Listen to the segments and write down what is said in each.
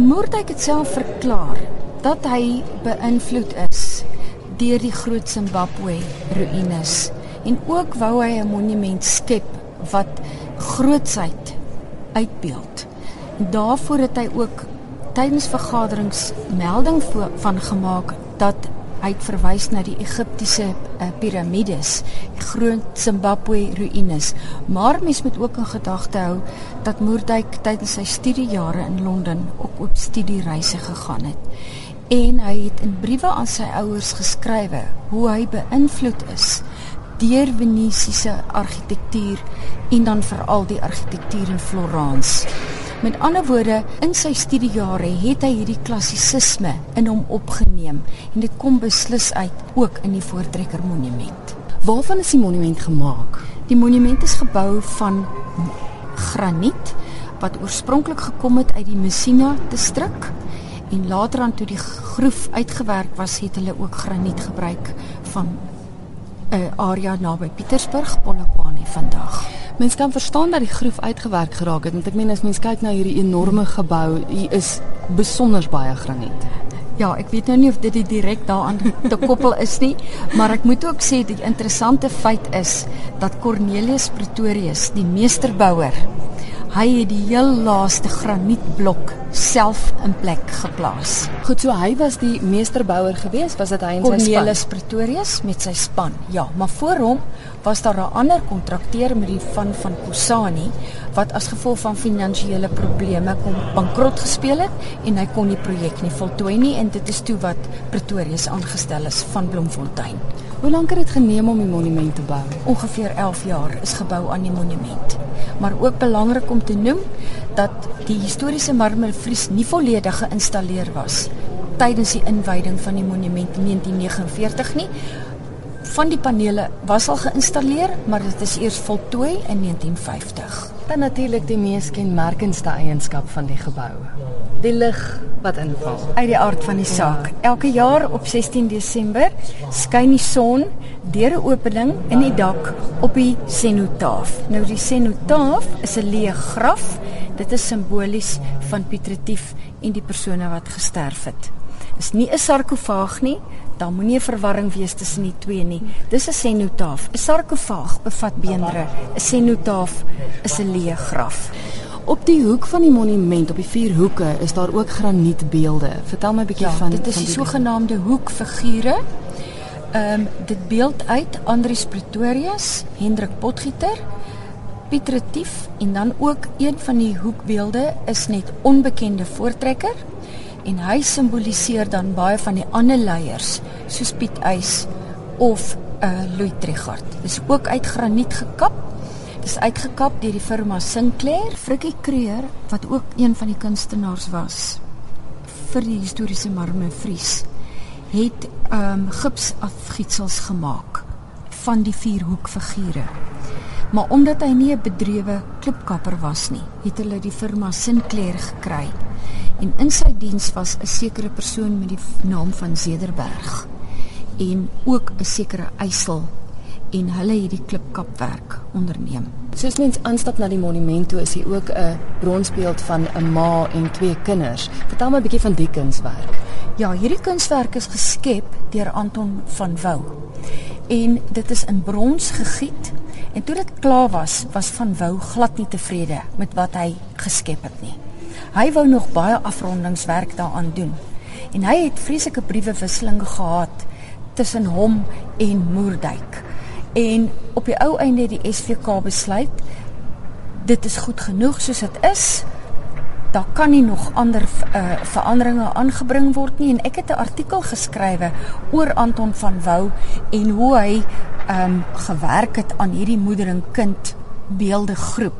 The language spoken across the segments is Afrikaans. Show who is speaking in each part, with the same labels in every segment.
Speaker 1: Moerdijk het self verklaar dat hy beïnvloed is deur die groot Zimbabwe ruïnes en ook wou hy 'n monument skep wat grootsheid uitbeeld. Daarvoor het hy ook tydens vergaderings melding van gemaak dat hy het verwys na die Egiptiese uh, piramides, groot Zimbabwe ruïnes. Maar mens moet ook in gedagte hou dat Moerdijk tydens sy studiejare in Londen ook op studiereise gegaan het. En hy het in briewe aan sy ouers geskrywe hoe hy beïnvloed is deur Venesiese argitektuur en dan veral die argitektuur in Florence. Met ander woorde, in sy studiejare het hy hierdie klassisisme in hom opgeneem en dit kom beslis uit ook in die Voortrekker Monument.
Speaker 2: Waarvan is die monument gemaak?
Speaker 1: Die monument is gebou van graniet wat oorspronklik gekom het uit die Messina distrik en later aan toe die groef uitgewerk was, het hulle ook graniet gebruik van 'n uh, area naby Pietersburg, Polokwane vandag.
Speaker 2: Mens kan verstaan dat die groef uitgewerk geraak het want ek meen as mens kyk na hierdie enorme gebou, hier is besonder baie graniet.
Speaker 1: Ja, ek weet nou nie of dit direk daaraan te koppel is nie, maar ek moet ook sê die interessante feit is dat Cornelius Pretorius, die meesterbouer, hy het die heel laaste granietblok self in plek geplaas.
Speaker 2: Goed, so hy was die meesterbouer geweest, was dit hy en
Speaker 1: Cornelis
Speaker 2: sy span?
Speaker 1: Cornelis Pretorius met sy span. Ja, maar voor hom was daar 'n ander kontrakteur met die van van Kusani wat as gevolg van finansiële probleme kom bankrot gespeel het en hy kon die projek nie voltooi nie en dit is toe wat Pretorius aangestel is van Bloemfontein.
Speaker 2: Hoe lank het dit geneem om die monument te bou?
Speaker 1: Ongeveer 11 jaar is gebou aan die monument. Maar ook belangrik om te noem dat die historiese marmervries nie volledig geïnstalleer was tydens die inwyding van die monument in 1949 nie. Van die panele was al geïnstalleer, maar dit is eers voltooi in 1950.
Speaker 2: Dan natuurlik die mees kenmerkendste eienskap van die gebou. Die lig wat inval.
Speaker 1: Uit die aard van die saak. Elke jaar op 16 Desember skyn die son deur 'n opening in die dak op die senotaaf. Nou die senotaaf is 'n leë graf. Dit is simbolies van Piet Retief en die persone wat gesterf het. Is nie 'n sarkofaag nie. Daar moenie 'n verwarring wees tussen die twee nie. Dis 'n senotaaf. 'n Sarkofaag bevat beenderre. 'n Senotaaf is 'n leë graf.
Speaker 2: Op die hoek van die monument, op die vier hoeke, is daar ook granietbeelde. Vertel my 'n bietjie
Speaker 1: ja,
Speaker 2: van
Speaker 1: dit is die, die sogenaamde hoekfigure. Ehm um, dit beeld uit Andrius Pretorius, Hendrik Potgieter, Piet Retief en dan ook een van die hoekbeelde is net onbekende voortrekker en hy simboliseer dan baie van die ander leiers soos Piet Eys of uh Louis Trichardt. Dis ook uit graniet gekap Dis uitgekap deur die firma Sinclair. Frikkie Creer wat ook een van die kunstenaars was vir die historiese marmervries het ehm um, gipsafgietsels gemaak van die vierhoek figure. Maar omdat hy nie 'n bedrewe klipkapper was nie, het hulle die firma Sinclair gekry. En in sy diens was 'n sekere persoon met die naam van Zederberg en ook 'n sekere eisel en hulle het die klipkapwerk onderneem.
Speaker 2: Soos mens aanstap na die monument toe is hier ook 'n bronsbeeld van 'n ma en twee kinders. Vertel my 'n bietjie van die kunswerk.
Speaker 1: Ja, hierdie kunswerk is geskep deur Anton van Wouw. En dit is in brons gegiet en toe dit klaar was, was van Wouw glad nie tevrede met wat hy geskep het nie. Hy wou nog baie afrondingswerk daaraan doen. En hy het vreeslike briewe wisseling gehad tussen hom en Moerdijk. En op die ou einde het die SVK besluit dit is goed genoeg soos dit is. Daar kan nie nog ander uh, veranderinge aangebring word nie en ek het 'n artikel geskrywe oor Anton van Wouw en hoe hy ehm um, gewerk het aan hierdie moeder en kind beeldegroep.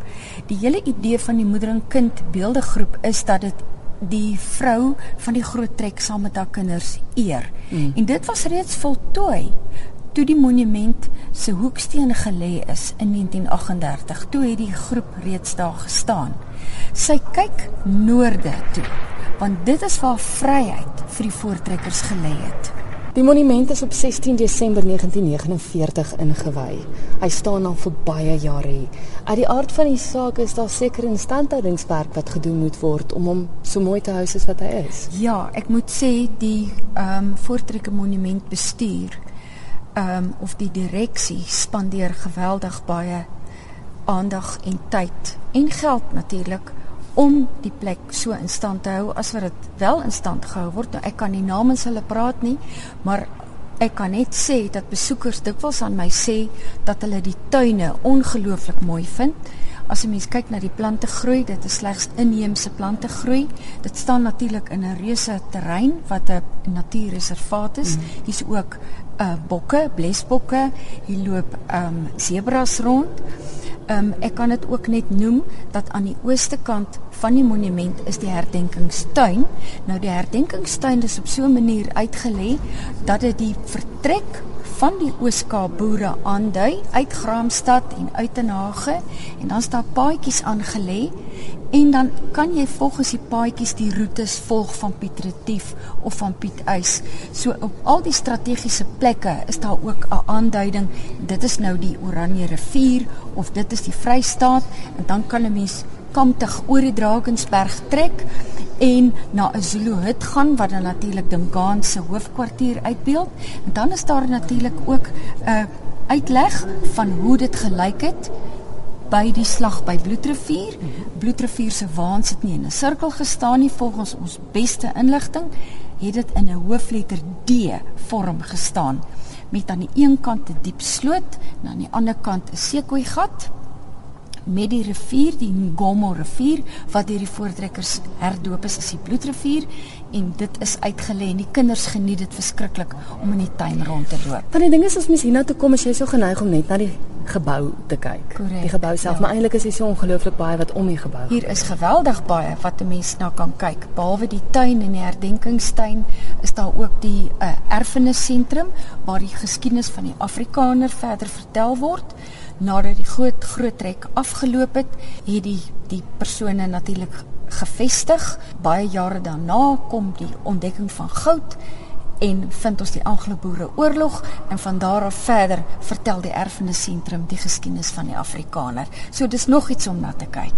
Speaker 1: Die hele idee van die moeder en kind beeldegroep is dat dit die vrou van die groot trek saam met haar kinders eer. Mm. En dit was reeds voltooi toe die monument se hoeksteen gelê is in 1938 toe het die groep reeds daar gestaan sy kyk noorde toe want dit is waar vryheid vir die voortrekkers gelê het
Speaker 2: Die monument is op 16 Desember 1949 ingewy. Hy staan al vir baie jare. Uit die aard van die saak is daar seker instandhoudingswerk wat gedoen moet word om hom so mooi te hou soos wat hy is.
Speaker 1: Ja, ek moet sê die ehm um, Voortrekker Monument bestuur ehm um, of die direksie spandeer geweldig baie aandag en tyd en geld natuurlik om die plek so in stand te hou as wat dit wel in stand gehou word. Nou ek kan nie namens hulle praat nie, maar ek kan net sê dat besoekers dikwels aan my sê dat hulle die tuine ongelooflik mooi vind. As 'n mens kyk na die plante groei, dit is slegs inheemse plante groei. Dit staan natuurlik in 'n reuse terrein wat 'n natuurreservaat is. Mm. Hier's ook uh bokke, blesbokke, hier loop ehm um, sebras rond. Um, ek kan dit ook net noem dat aan die ooste kant van die monument is die herdenkingstuin. Nou die herdenkingstuin is op so 'n manier uitgelê dat dit die vertrek van die Ooskaap boere aandui uit Graamsstad en uit Tenage en dan staan paadjies aangelê en dan kan jy volgens die paadjies die roetes volg van Piet Retief of van Piet Uys. So op al die strategiese plekke is daar ook 'n aanduiding. Dit is nou die Oranje rivier of dit is die Vrystaat en dan kan 'n mens kamptig oor die Drakensberg trek en na 'n Zulu hut gaan wat dan natuurlik Dingaan se hoofkwartier uitbeeld. En dan is daar natuurlik ook 'n uh, uitleg van hoe dit gelyk het by die slag by Bloedrivier. Bloedrivier se waans het nie in 'n sirkel gestaan nie volgens ons beste inligting, het dit in 'n hoofletter D vorm gestaan met aan die een kant 'n diep sloot en aan die ander kant 'n sekooi gat met die rivier, die Ngomo rivier wat deur die voortrekkers herdoop is as die Bloedrivier en dit is uitgelê en die kinders geniet dit verskriklik om in die tuin rond te loop.
Speaker 2: Want die ding is as mens hiernatoe kom, as jy so geneig om net na die gebou te kyk.
Speaker 1: Correct,
Speaker 2: die gebou self, ja. maar eintlik is hier so ongelooflik baie wat om die gebou.
Speaker 1: Hier is geweldig baie wat 'n mens na kan kyk. Behalwe die tuin en die herdenkingstuin, is daar ook die uh, erfenissentrum waar die geskiedenis van die Afrikaner verder vertel word nadat die groot groot trek afgeloop het, het die die persone natuurlik gevestig. Baie jare daarna kom die ontdekking van goud en vind ons die Anglo-Boereoorlog en van daar af verder vertel die erfenissentrum die geskiedenis van die Afrikaner. So dis nog iets om na te kyk.